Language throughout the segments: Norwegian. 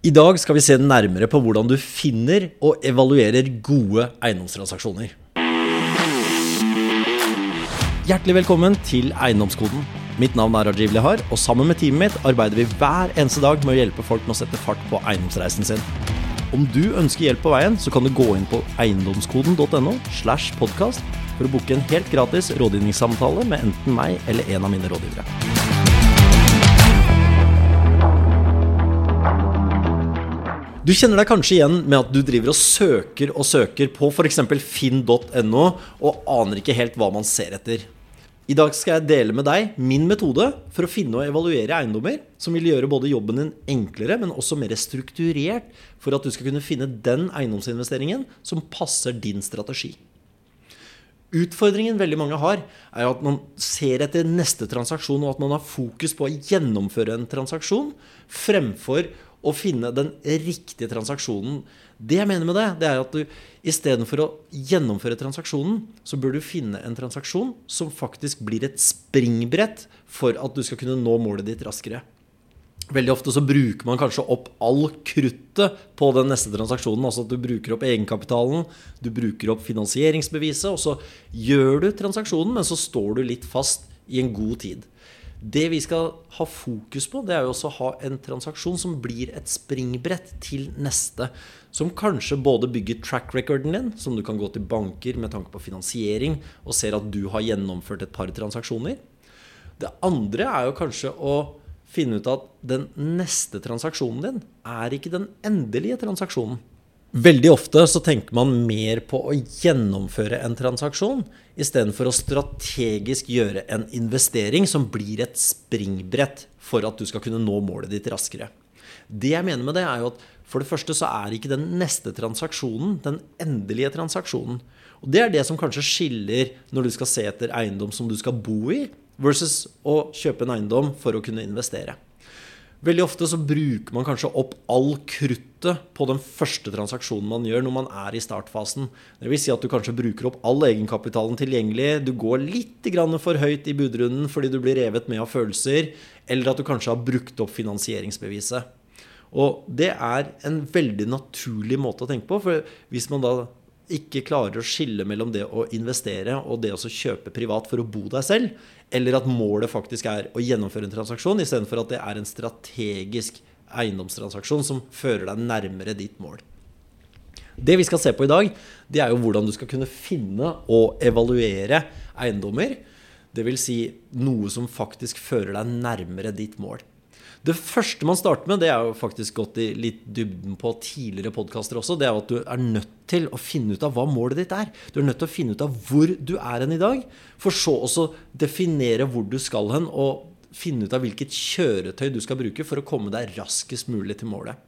I dag skal vi se nærmere på hvordan du finner og evaluerer gode eiendomstransaksjoner. Hjertelig velkommen til Eiendomskoden. Mitt navn er Rajiv Lehar, og sammen med teamet mitt arbeider vi hver eneste dag med å hjelpe folk med å sette fart på eiendomsreisen sin. Om du ønsker hjelp på veien, så kan du gå inn på eiendomskoden.no slash podkast for å booke en helt gratis rådgivningssamtale med enten meg eller en av mine rådgivere. Du kjenner deg kanskje igjen med at du driver og søker og søker på f.eks. finn.no og aner ikke helt hva man ser etter. I dag skal jeg dele med deg min metode for å finne og evaluere eiendommer som vil gjøre både jobben din enklere, men også mer strukturert for at du skal kunne finne den eiendomsinvesteringen som passer din strategi. Utfordringen veldig mange har, er at man ser etter neste transaksjon, og at man har fokus på å gjennomføre en transaksjon fremfor å finne den riktige transaksjonen. Det jeg mener med det, det er at du istedenfor å gjennomføre transaksjonen, så bør du finne en transaksjon som faktisk blir et springbrett for at du skal kunne nå målet ditt raskere. Veldig ofte så bruker man kanskje opp all kruttet på den neste transaksjonen. Altså at du bruker opp egenkapitalen, du bruker opp finansieringsbeviset, og så gjør du transaksjonen, men så står du litt fast i en god tid. Det vi skal ha fokus på, det er jo også å ha en transaksjon som blir et springbrett til neste. Som kanskje både bygger track recorden din, som du kan gå til banker med tanke på finansiering, og ser at du har gjennomført et par transaksjoner. Det andre er jo kanskje å finne ut at den neste transaksjonen din er ikke den endelige transaksjonen. Veldig ofte så tenker man mer på å gjennomføre en transaksjon istedenfor å strategisk gjøre en investering som blir et springbrett for at du skal kunne nå målet ditt raskere. Det jeg mener med det, er jo at for det første så er ikke den neste transaksjonen den endelige transaksjonen. Og det er det som kanskje skiller når du skal se etter eiendom som du skal bo i, versus å kjøpe en eiendom for å kunne investere. Veldig ofte så bruker man kanskje opp all kruttet på den første transaksjonen man gjør når man er i startfasen. Det vil si at du kanskje bruker opp all egenkapitalen tilgjengelig. Du går litt for høyt i budrunden fordi du blir revet med av følelser. Eller at du kanskje har brukt opp finansieringsbeviset. Og det er en veldig naturlig måte å tenke på. For hvis man da ikke klarer å skille mellom det å investere og det å kjøpe privat for å bo deg selv, eller at målet faktisk er å gjennomføre en transaksjon, istedenfor at det er en strategisk eiendomstransaksjon som fører deg nærmere ditt mål. Det vi skal se på i dag, det er jo hvordan du skal kunne finne og evaluere eiendommer. Dvs. Si noe som faktisk fører deg nærmere ditt mål. Det første man starter med, det er jo faktisk gått i litt dybden på tidligere podkaster også, det er at du er nødt til å finne ut av hva målet ditt er. Du er nødt til å finne ut av hvor du er hen i dag, for så også definere hvor du skal hen, og finne ut av hvilket kjøretøy du skal bruke for å komme deg raskest mulig til målet.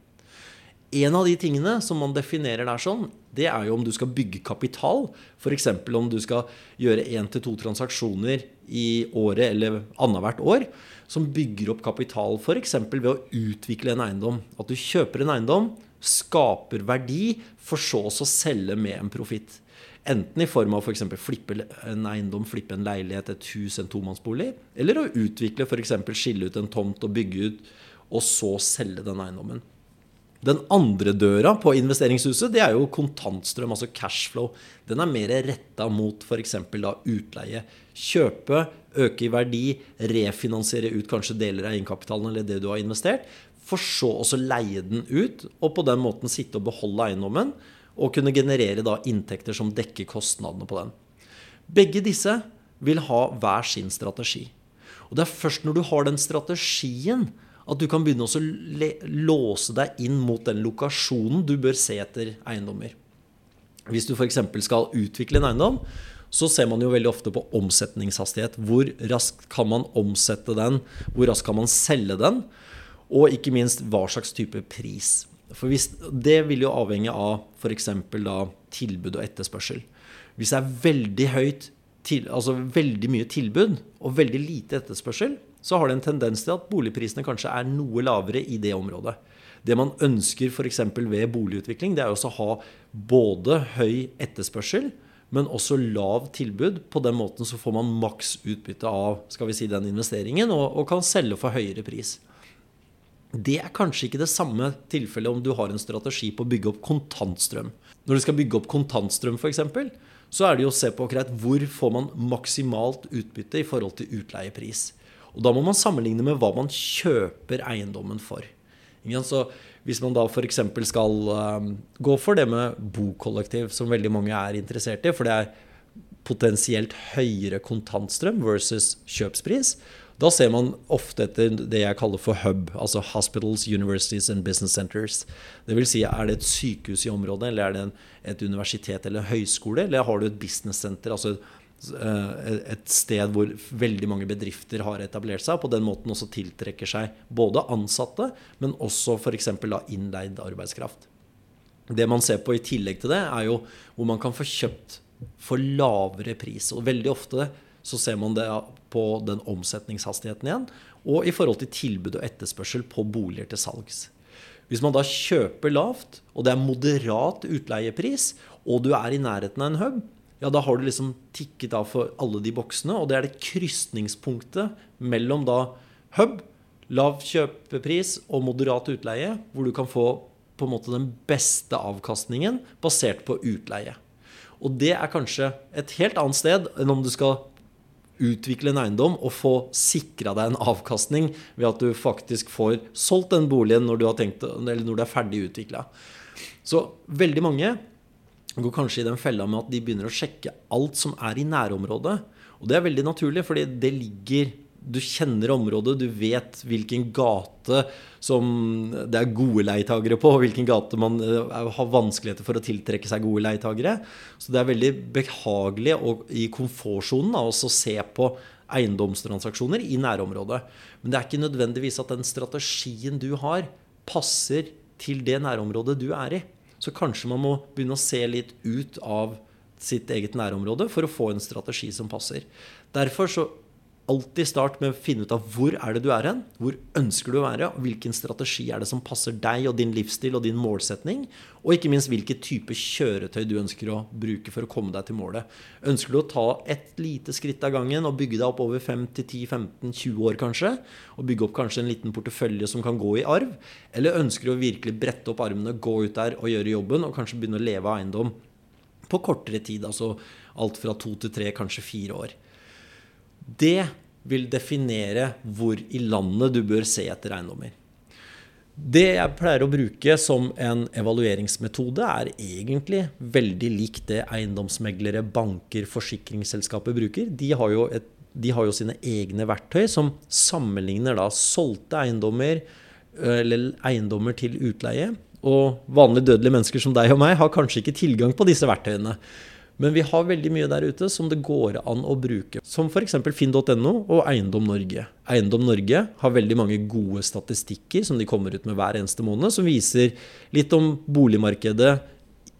En av de tingene som man definerer der sånn, det er jo om du skal bygge kapital. F.eks. om du skal gjøre én til to transaksjoner i året eller annethvert år som bygger opp kapital, f.eks. ved å utvikle en eiendom. At du kjøper en eiendom, skaper verdi, for så å selge med en profitt. Enten i form av f.eks. flippe en eiendom, flippe en leilighet, et hus, en tomannsbolig. Eller å utvikle f.eks. skille ut en tomt og bygge ut, og så selge den eiendommen. Den andre døra på investeringshuset det er jo kontantstrøm, altså cashflow. Den er mer retta mot f.eks. utleie. Kjøpe, øke i verdi, refinansiere ut kanskje deler av egenkapitalen eller det du har investert. For så også leie den ut, og på den måten sitte og beholde eiendommen. Og kunne generere da inntekter som dekker kostnadene på den. Begge disse vil ha hver sin strategi. Og det er først når du har den strategien, at du kan begynne å låse deg inn mot den lokasjonen du bør se etter eiendommer. Hvis du f.eks. skal utvikle en eiendom, så ser man jo veldig ofte på omsetningshastighet. Hvor raskt kan man omsette den? Hvor raskt kan man selge den? Og ikke minst hva slags type pris. For hvis, Det vil jo avhenge av f.eks. tilbud og etterspørsel. Hvis det er veldig høyt til, altså veldig mye tilbud og veldig lite etterspørsel, så har det en tendens til at boligprisene kanskje er noe lavere i det området. Det man ønsker f.eks. ved boligutvikling, det er også å ha både høy etterspørsel, men også lav tilbud. På den måten så får man maks utbytte av skal vi si, den investeringen, og, og kan selge for høyere pris. Det er kanskje ikke det samme tilfellet om du har en strategi på å bygge opp kontantstrøm. Når du skal bygge opp kontantstrøm, f.eks., så er det jo å se på greit, hvor får man maksimalt utbytte i forhold til utleiepris. Og da må man sammenligne med hva man kjøper eiendommen for. Så hvis man da f.eks. skal um, gå for det med bokollektiv, som veldig mange er interessert i, for det er potensielt høyere kontantstrøm versus kjøpspris, da ser man ofte etter det jeg kaller for hub, altså hospitals, universities and business centers. Det vil si, er det et sykehus i området, eller er det en, et universitet eller en høyskole, eller har du et business center, altså et sted hvor veldig mange bedrifter har etablert seg, og på den måten også tiltrekker seg både ansatte, men også f.eks. innleid arbeidskraft. Det man ser på i tillegg til det, er jo hvor man kan få kjøpt for lavere pris. Og veldig ofte så ser man det på den omsetningshastigheten igjen, og i forhold til tilbud og etterspørsel på boliger til salgs. Hvis man da kjøper lavt, og det er moderat utleiepris, og du er i nærheten av en hub, ja, da har du liksom tikket av for alle de boksene. Og det er det krysningspunktet mellom da hub, lav kjøpepris og moderat utleie, hvor du kan få på en måte den beste avkastningen basert på utleie. Og det er kanskje et helt annet sted enn om du skal utvikle en eiendom og få sikra deg en avkastning ved at du faktisk får solgt den boligen når du, tenkt, når du er ferdig utvikla. Så veldig mange går kanskje i den fella med at de begynner å sjekke alt som er i nærområdet. Og det er veldig naturlig, fordi det ligger du kjenner området, du vet hvilken gate som det er gode leietagere på, og hvilken gate man eh, har vanskeligheter for å tiltrekke seg gode leietagere. Så det er veldig behagelig og i komfortsonen å se på eiendomstransaksjoner i nærområdet. Men det er ikke nødvendigvis at den strategien du har, passer til det nærområdet du er i. Så kanskje man må begynne å se litt ut av sitt eget nærområde for å få en strategi som passer. Derfor så alltid start med å finne ut av hvor er det du er hen, hvor ønsker du å være, hvilken strategi er det som passer deg og din livsstil og din målsetning, og ikke minst hvilke type kjøretøy du ønsker å bruke for å komme deg til målet. Ønsker du å ta et lite skritt av gangen og bygge deg opp over 5-10-15-20 år kanskje, og bygge opp kanskje en liten portefølje som kan gå i arv, eller ønsker du å virkelig brette opp armene, gå ut der og gjøre jobben, og kanskje begynne å leve av eiendom på kortere tid, altså alt fra to til tre, kanskje fire år. Det vil definere hvor i landet du bør se etter eiendommer. Det jeg pleier å bruke som en evalueringsmetode, er egentlig veldig likt det eiendomsmeglere, banker, forsikringsselskaper bruker. De har et, de har jo sine egne verktøy som sammenligner da solgte eiendommer eller eiendommer til utleie. Og vanlige dødelige mennesker som deg og meg har kanskje ikke tilgang på disse verktøyene. Men vi har veldig mye der ute som det går an å bruke. Som f.eks. finn.no og Eiendom Norge. Eiendom Norge har veldig mange gode statistikker som de kommer ut med hver eneste måned, som viser litt om boligmarkedet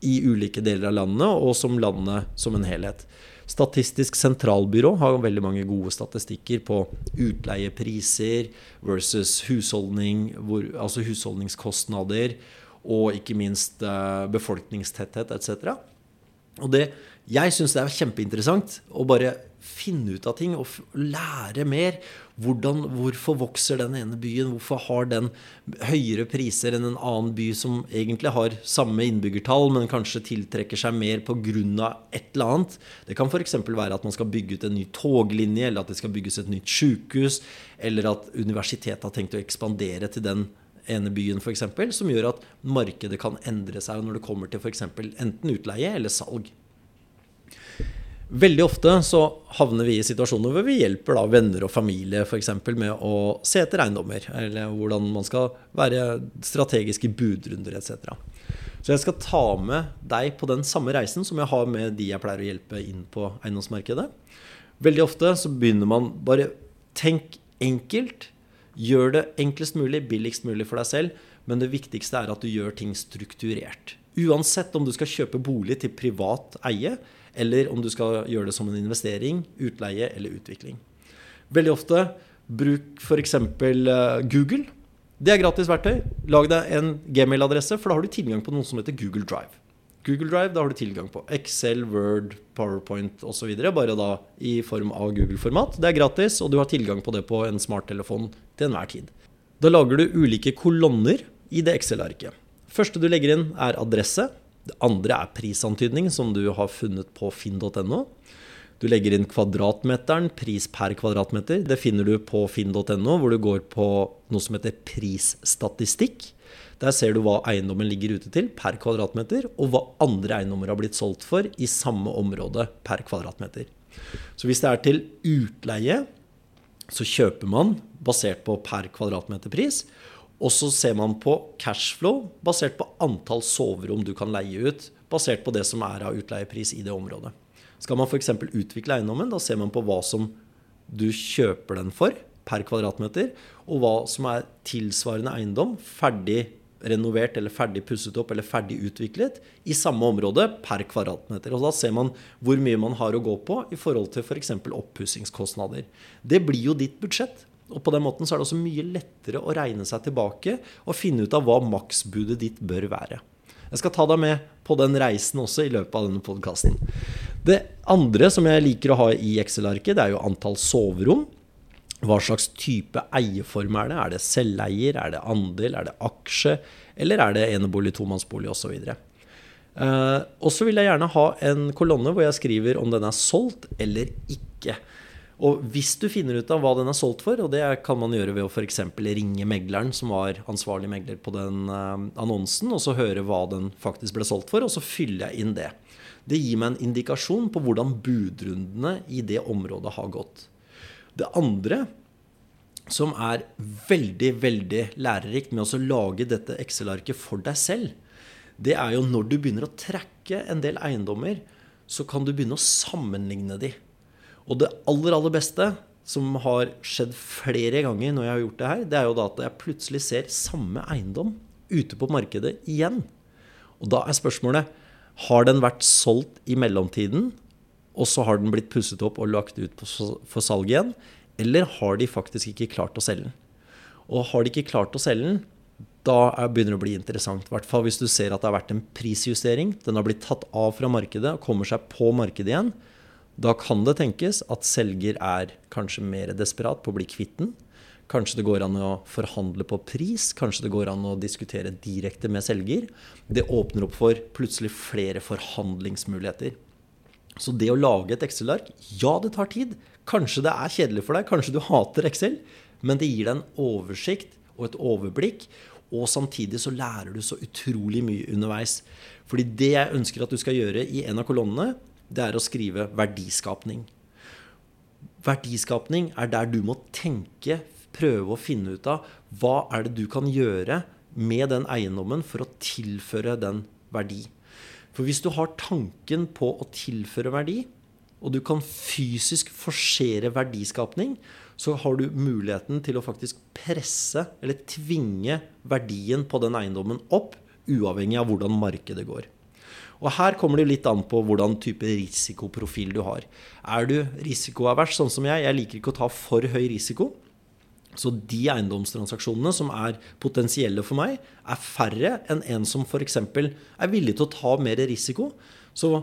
i ulike deler av landet, og som landet som en helhet. Statistisk sentralbyrå har veldig mange gode statistikker på utleiepriser versus husholdning, hvor, altså husholdningskostnader, og ikke minst uh, befolkningstetthet etc. Og det, jeg syns det er kjempeinteressant å bare finne ut av ting og lære mer. Hvordan, hvorfor vokser den ene byen? Hvorfor har den høyere priser enn en annen by som egentlig har samme innbyggertall, men kanskje tiltrekker seg mer pga. et eller annet? Det kan f.eks. være at man skal bygge ut en ny toglinje, eller at det skal bygges et nytt sykehus, eller at universitetet har tenkt å ekspandere til den ene byen f.eks., som gjør at markedet kan endre seg når det kommer til f.eks. enten utleie eller salg. Veldig ofte så havner vi i situasjoner hvor vi hjelper da venner og familie eksempel, med å se etter eiendommer, eller hvordan man skal være strategisk i budrunder etc. Så jeg skal ta med deg på den samme reisen som jeg har med de jeg pleier å hjelpe inn på eiendomsmarkedet. Veldig ofte så begynner man bare Tenk enkelt, Gjør det enklest mulig, billigst mulig for deg selv, men det viktigste er at du gjør ting strukturert. Uansett om du skal kjøpe bolig til privat eie, eller om du skal gjøre det som en investering, utleie eller utvikling. Veldig ofte bruk f.eks. Eh, Google. Det er gratis verktøy. Lag deg en gmail-adresse, for da har du tilgang på noe som heter Google Drive. Google Drive, da har du tilgang på Excel, Word, PowerPoint osv. Bare da i form av Google-format. Det er gratis, og du har tilgang på det på en smarttelefon til enhver tid. Da lager du ulike kolonner i det Excel-arket. Første du legger inn, er adresse. Det andre er prisantydning, som du har funnet på finn.no. Du legger inn kvadratmeteren, pris per kvadratmeter. Det finner du på finn.no, hvor du går på noe som heter prisstatistikk. Der ser du hva eiendommen ligger ute til per kvadratmeter, og hva andre eiendommer har blitt solgt for i samme område per kvadratmeter. Så hvis det er til utleie, så kjøper man basert på per kvadratmeter pris. Og så ser man på cashflow basert på antall soverom du kan leie ut, basert på det som er av utleiepris i det området. Skal man f.eks. utvikle eiendommen, da ser man på hva som du kjøper den for per kvadratmeter, og hva som er tilsvarende eiendom, ferdig renovert eller ferdig pusset opp eller ferdig utviklet i samme område per kvadratmeter. Og Da ser man hvor mye man har å gå på i forhold til f.eks. For oppussingskostnader. Det blir jo ditt budsjett. Og på den måten så er det også mye lettere å regne seg tilbake og finne ut av hva maksbudet ditt bør være. Jeg skal ta deg med på den reisen også i løpet av denne podkasten. Det andre som jeg liker å ha i Excel-arket, det er jo antall soverom. Hva slags type eierform er det? Er det selveier? Er det andel? Er det aksje? Eller er det enebolig, tomannsbolig osv.? Uh, og så vil jeg gjerne ha en kolonne hvor jeg skriver om den er solgt eller ikke. Og hvis du finner ut av hva den er solgt for, og det kan man gjøre ved å f.eks. ringe megleren som var ansvarlig megler på den uh, annonsen, og så høre hva den faktisk ble solgt for, og så fyller jeg inn det. Det gir meg en indikasjon på hvordan budrundene i det området har gått. Det andre som er veldig, veldig lærerikt med å lage dette Excel-arket for deg selv, det er jo når du begynner å trekke en del eiendommer, så kan du begynne å sammenligne de. Og det aller, aller beste, som har skjedd flere ganger når jeg har gjort det her, det er jo da at jeg plutselig ser samme eiendom ute på markedet igjen. Og da er spørsmålet har den vært solgt i mellomtiden, og så har den blitt pusset opp og lagt ut for salg igjen? Eller har de faktisk ikke klart å selge den? Og har de ikke klart å selge den, da begynner det å bli interessant. I hvert fall hvis du ser at det har vært en prisjustering. Den har blitt tatt av fra markedet og kommer seg på markedet igjen. Da kan det tenkes at selger er kanskje mer desperat på å bli kvitt den. Kanskje det går an å forhandle på pris. Kanskje det går an å diskutere direkte med selger. Det åpner opp for plutselig flere forhandlingsmuligheter. Så det å lage et Excel-ark, ja, det tar tid. Kanskje det er kjedelig for deg, kanskje du hater Excel, men det gir deg en oversikt og et overblikk. Og samtidig så lærer du så utrolig mye underveis. Fordi det jeg ønsker at du skal gjøre i en av kolonnene, det er å skrive verdiskapning. Verdiskapning er der du må tenke, prøve å finne ut av hva er det du kan gjøre med den eiendommen for å tilføre den verdi. For hvis du har tanken på å tilføre verdi, og du kan fysisk forsere verdiskapning, så har du muligheten til å faktisk presse eller tvinge verdien på den eiendommen opp, uavhengig av hvordan markedet går. Og Her kommer det litt an på hvordan type risikoprofil du har. Er du risikoavers, sånn som jeg? Jeg liker ikke å ta for høy risiko. Så de eiendomstransaksjonene som er potensielle for meg, er færre enn en som f.eks. er villig til å ta mer risiko. Så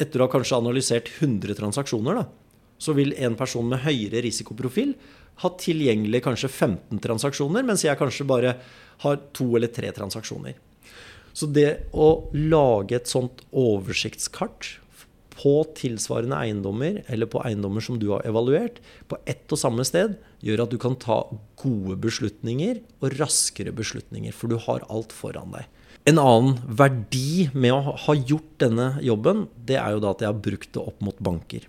etter å ha kanskje analysert 100 transaksjoner, da, så vil en person med høyere risikoprofil ha tilgjengelig kanskje 15 transaksjoner, mens jeg kanskje bare har to eller tre transaksjoner. Så det å lage et sånt oversiktskart på tilsvarende eiendommer, eller på eiendommer som du har evaluert, på ett og samme sted, gjør at du kan ta gode beslutninger og raskere beslutninger. For du har alt foran deg. En annen verdi med å ha gjort denne jobben, det er jo da at jeg har brukt det opp mot banker.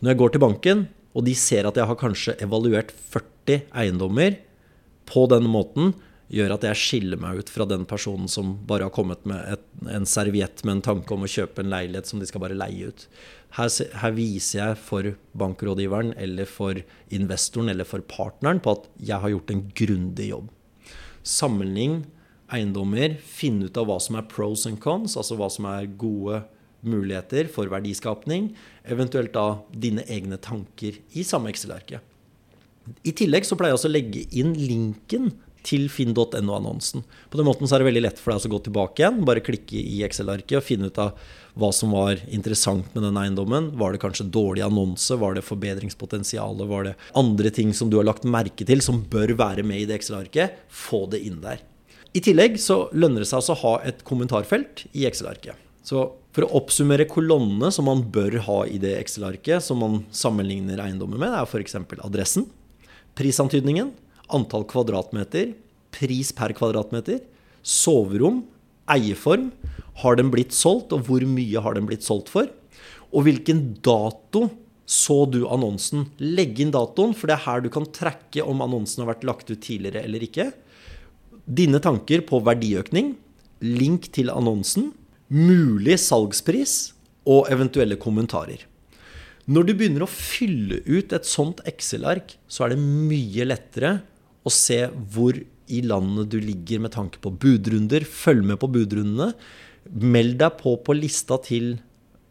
Når jeg går til banken, og de ser at jeg har kanskje evaluert 40 eiendommer på denne måten, gjør at jeg skiller meg ut fra den personen som bare har kommet med et, en serviett med en tanke om å kjøpe en leilighet som de skal bare leie ut. Her, her, viser jeg for bankrådgiveren eller for investoren eller for partneren på at jeg har gjort en grundig jobb. Sammenlign eiendommer, finne ut av hva som er pros and cons, altså hva som er gode muligheter for verdiskapning, eventuelt da dine egne tanker i samme Excel-arket. I tillegg så pleier jeg også å legge inn linken til finn.no-annonsen. På den måten er det veldig lett for deg å gå tilbake igjen, bare klikke i Excel-arket og finne ut av hva som var interessant med den eiendommen. Var det kanskje dårlig annonse? Var det forbedringspotensial? Var det andre ting som du har lagt merke til som bør være med i det Excel-arket? Få det inn der. I tillegg så lønner det seg altså å ha et kommentarfelt i Excel-arket. Så for å oppsummere kolonnene som man bør ha i det Excel-arket, som man sammenligner eiendommer med, er f.eks. adressen, prisantydningen, antall kvadratmeter, pris per kvadratmeter, soverom, eieform. har den blitt solgt, og hvor mye har den blitt solgt for? Og hvilken dato så du annonsen? Legg inn datoen, for det er her du kan trekke om annonsen har vært lagt ut tidligere eller ikke. Dine tanker på verdiøkning, link til annonsen, mulig salgspris og eventuelle kommentarer. Når du begynner å fylle ut et sånt Excel-ark, så er det mye lettere å se hvor i landet du ligger med tanke på budrunder. Følg med på budrundene. Meld deg på på lista til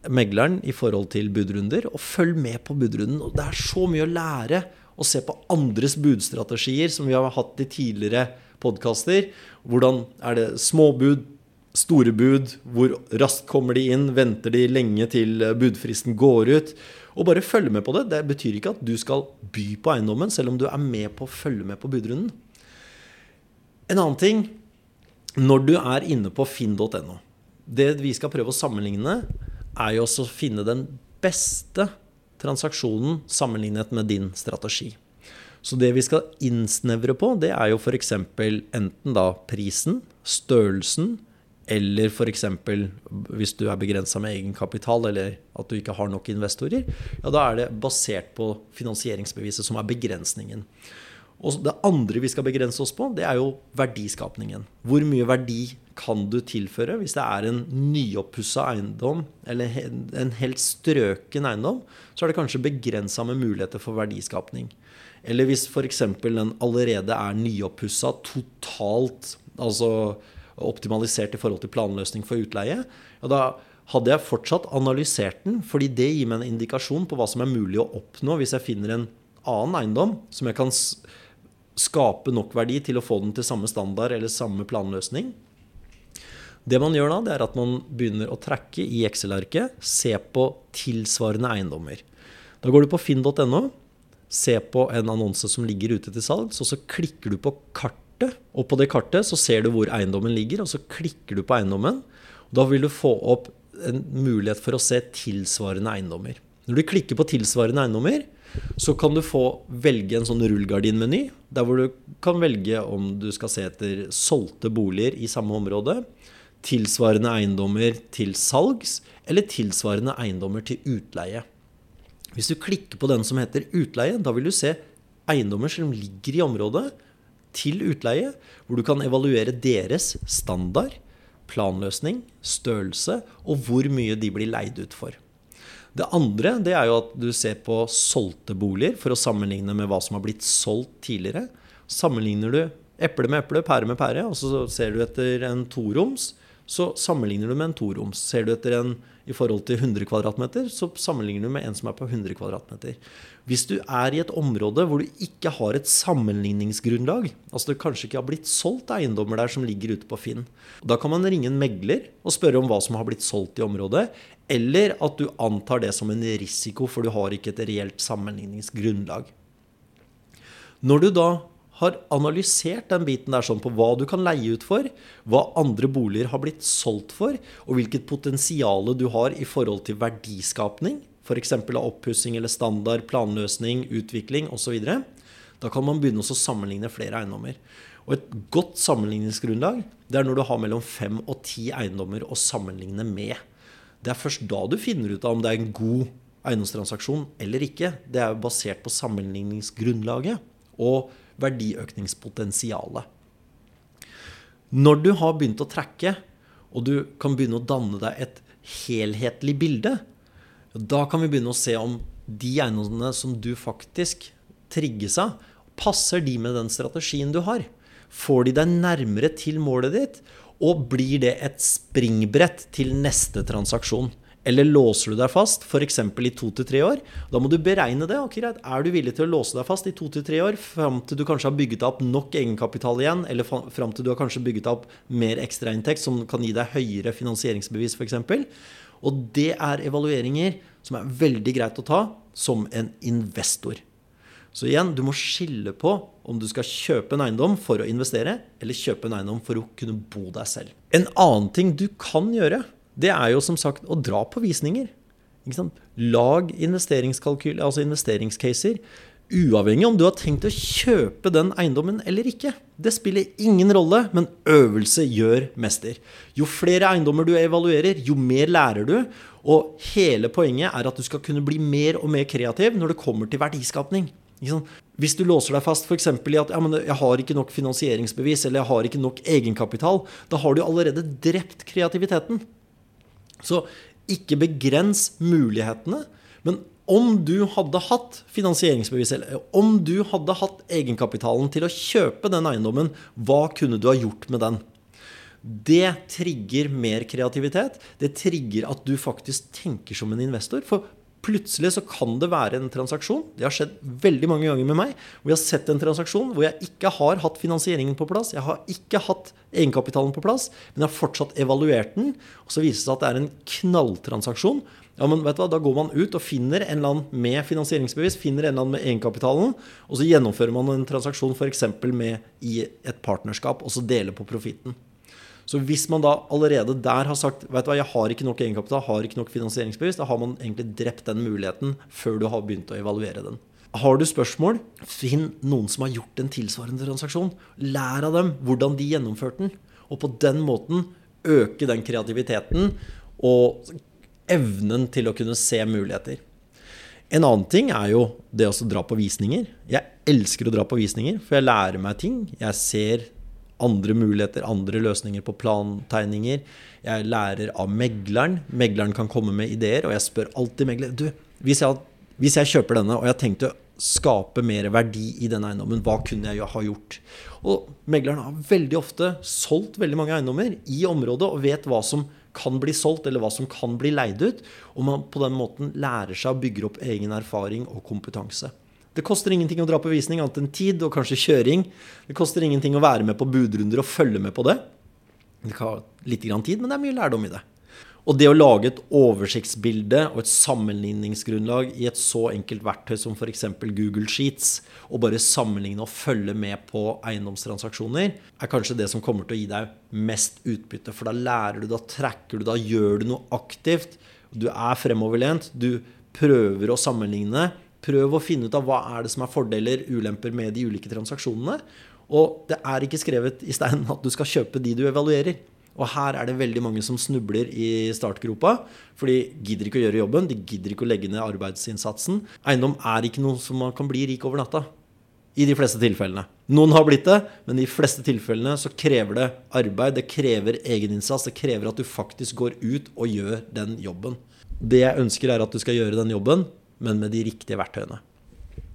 megleren i forhold til budrunder, og følg med på budrunden. Og det er så mye å lære å se på andres budstrategier, som vi har hatt i tidligere podkaster. Hvordan er det småbud, store bud? Hvor raskt kommer de inn? Venter de lenge til budfristen går ut? Og bare følge med på det. Det betyr ikke at du skal by på eiendommen, selv om du er med på å følge med på budrunden. En annen ting når du er inne på finn.no Det vi skal prøve å sammenligne, er jo også å finne den beste transaksjonen sammenlignet med din strategi. Så det vi skal innsnevre på, det er jo f.eks. enten da prisen, størrelsen, eller f.eks. hvis du er begrensa med egenkapital, eller at du ikke har nok investorer. Ja, da er det basert på finansieringsbeviset som er begrensningen. Og det andre vi skal begrense oss på, det er jo verdiskapningen. Hvor mye verdi kan du tilføre hvis det er en nyoppussa eiendom, eller en helt strøken eiendom, så er det kanskje begrensa med muligheter for verdiskapning. Eller hvis f.eks. den allerede er nyoppussa totalt, altså optimalisert i forhold til planløsning for utleie, ja, da hadde jeg fortsatt analysert den, fordi det gir meg en indikasjon på hva som er mulig å oppnå hvis jeg finner en annen eiendom som jeg kan skape nok verdi til å få den til samme standard eller samme planløsning. Det man gjør da, det er at man begynner å trekke i Excel-arket, se på tilsvarende eiendommer. Da går du på finn.no, se på en annonse som ligger ute til salgs, og så klikker du på kartet. Og på det kartet så ser du hvor eiendommen ligger, og så klikker du på eiendommen. Da vil du få opp en mulighet for å se tilsvarende eiendommer. Når du klikker på tilsvarende eiendommer, så kan du få velge en sånn rullegardinmeny, der hvor du kan velge om du skal se etter solgte boliger i samme område, tilsvarende eiendommer til salgs, eller tilsvarende eiendommer til utleie. Hvis du klikker på den som heter utleie, da vil du se eiendommer som ligger i området til utleie, hvor du kan evaluere deres standard, planløsning, størrelse og hvor mye de blir leid ut for. Det andre det er jo at du ser på solgte boliger for å sammenligne med hva som har blitt solgt tidligere. Sammenligner du eple med eple, pære med pære, og så ser du etter en toroms, så sammenligner du med en toroms. Ser du etter en i forhold til 100 kvadratmeter, så sammenligner du med en som er på 100 kvadratmeter. Hvis du er i et område hvor du ikke har et sammenligningsgrunnlag, altså det kanskje ikke har blitt solgt eiendommer der som ligger ute på Finn, da kan man ringe en megler og spørre om hva som har blitt solgt i området, eller at du antar det som en risiko, for du har ikke et reelt sammenligningsgrunnlag. Når du da har analysert den biten der sånn på hva du kan leie ut for, hva andre boliger har blitt solgt for, og hvilket potensial du har i forhold til verdiskapning, f.eks. av oppussing eller standard, planløsning, utvikling osv., da kan man begynne å sammenligne flere eiendommer. Og et godt sammenligningsgrunnlag det er når du har mellom fem og ti eiendommer å sammenligne med. Det er først da du finner ut av om det er en god eiendomstransaksjon eller ikke. Det er basert på sammenligningsgrunnlaget. Og verdiøkningspotensialet. Når du har begynt å trekke, og du kan begynne å danne deg et helhetlig bilde, da kan vi begynne å se om de eiendommene som du faktisk trigges av, passer de med den strategien du har? Får de deg nærmere til målet ditt? Og blir det et springbrett til neste transaksjon? Eller låser du deg fast f.eks. i to til tre år? Da må du beregne det. Okay, Er du villig til å låse deg fast i to til tre år fram til du kanskje har bygget opp nok egenkapital igjen, eller fram til du har kanskje bygget opp mer ekstrainntekt som kan gi deg høyere finansieringsbevis f.eks.? Og det er evalueringer som er veldig greit å ta som en investor. Så igjen, du må skille på om du skal kjøpe en eiendom for å investere, eller kjøpe en eiendom for å kunne bo deg selv. En annen ting du kan gjøre, det er jo som sagt å dra på visninger. Lag investeringskalkyl, altså investeringscaser. Uavhengig om du har tenkt å kjøpe den eiendommen eller ikke. Det spiller ingen rolle, men øvelse gjør mester. Jo flere eiendommer du evaluerer, jo mer lærer du. Og hele poenget er at du skal kunne bli mer og mer kreativ når det kommer til verdiskapning. Hvis du låser deg fast f.eks. i at ja, 'jeg har ikke nok finansieringsbevis' eller 'jeg har ikke nok egenkapital', da har du allerede drept kreativiteten. Så ikke begrens mulighetene. Men om du hadde hatt finansieringsbevis, eller om du hadde hatt egenkapitalen til å kjøpe den eiendommen, hva kunne du ha gjort med den? Det trigger mer kreativitet. Det trigger at du faktisk tenker som en investor. For Plutselig så kan det være en transaksjon det har skjedd veldig mange ganger med meg, hvor jeg har sett en transaksjon hvor jeg ikke har hatt finansieringen på plass, jeg har ikke hatt egenkapitalen på plass, men jeg har fortsatt evaluert den. Og så viser det seg at det er en knalltransaksjon. Ja, men vet du hva, Da går man ut og finner en eller annen med finansieringsbevis, finner en eller annen med egenkapitalen, og så gjennomfører man en transaksjon f.eks. med i et partnerskap, og så deler på profitten. Så hvis man da allerede der har sagt vet du hva, jeg har ikke nok egenkapital, har ikke nok finansieringsbevis, da har man egentlig drept den muligheten før du har begynt å evaluere den. Har du spørsmål, finn noen som har gjort en tilsvarende transaksjon. Lær av dem hvordan de gjennomførte den. Og på den måten øke den kreativiteten og evnen til å kunne se muligheter. En annen ting er jo det å dra på visninger. Jeg elsker å dra på visninger, for jeg lærer meg ting. Jeg ser andre muligheter, andre løsninger på plantegninger. Jeg lærer av megleren. Megleren kan komme med ideer, og jeg spør alltid megler du, hvis jeg, hvis jeg kjøper denne, og jeg har tenkt å skape mer verdi i denne eiendommen, hva kunne jeg ha gjort? Og megleren har veldig ofte solgt veldig mange eiendommer i området og vet hva som kan bli solgt, eller hva som kan bli leid ut. Og man på den måten lærer seg å bygge opp egen erfaring og kompetanse. Det koster ingenting å dra på visning, annet enn tid og kanskje kjøring. Det koster ingenting å være med på budrunder og følge med på det. Det kan ha litt tid, men det er mye lærdom i det. Og det å lage et oversiktsbilde og et sammenligningsgrunnlag i et så enkelt verktøy som f.eks. Google Sheets, og bare sammenligne og følge med på eiendomstransaksjoner, er kanskje det som kommer til å gi deg mest utbytte. For da lærer du, da tracker du, da gjør du noe aktivt. Du er fremoverlent. Du prøver å sammenligne Prøv å finne ut av hva er det som er fordeler, ulemper med de ulike transaksjonene. Og det er ikke skrevet i stein at du skal kjøpe de du evaluerer. Og her er det veldig mange som snubler i startgropa. For de gidder ikke å gjøre jobben, de gidder ikke å legge ned arbeidsinnsatsen. Eiendom er ikke noe som man kan bli rik over natta. I de fleste tilfellene. Noen har blitt det, men i de fleste tilfellene så krever det arbeid. Det krever egeninnsats. Det krever at du faktisk går ut og gjør den jobben. Det jeg ønsker, er at du skal gjøre den jobben men med de riktige verktøyene.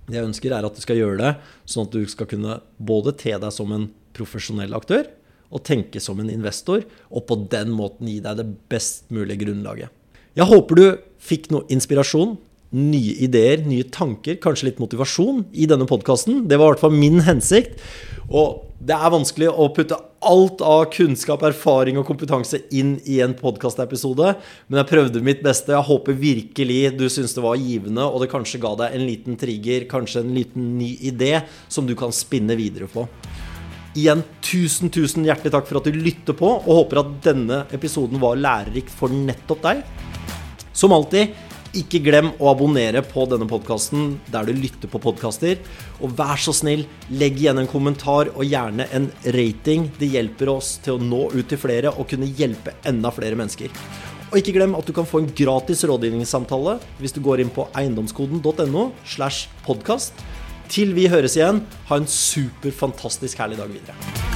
Det jeg ønsker, er at du skal gjøre det sånn at du skal kunne både te deg som en profesjonell aktør og tenke som en investor, og på den måten gi deg det best mulige grunnlaget. Jeg håper du fikk noe inspirasjon, nye ideer, nye tanker, kanskje litt motivasjon i denne podkasten. Det var i hvert fall min hensikt. Og det er vanskelig å putte alt av kunnskap, erfaring og kompetanse inn i en podkastepisode, men jeg prøvde mitt beste. Jeg håper virkelig du syns det var givende, og det kanskje ga deg en liten trigger, kanskje en liten ny idé som du kan spinne videre på. Igjen, tusen, tusen hjertelig takk for at du lytter på, og håper at denne episoden var lærerik for nettopp deg. Som alltid, ikke glem å abonnere på denne podkasten der du lytter på podkaster. Og vær så snill, legg igjen en kommentar og gjerne en rating. Det hjelper oss til å nå ut til flere og kunne hjelpe enda flere mennesker. Og ikke glem at du kan få en gratis rådgivningssamtale hvis du går inn på eiendomskoden.no slash podkast. Til vi høres igjen, ha en super fantastisk herlig dag videre.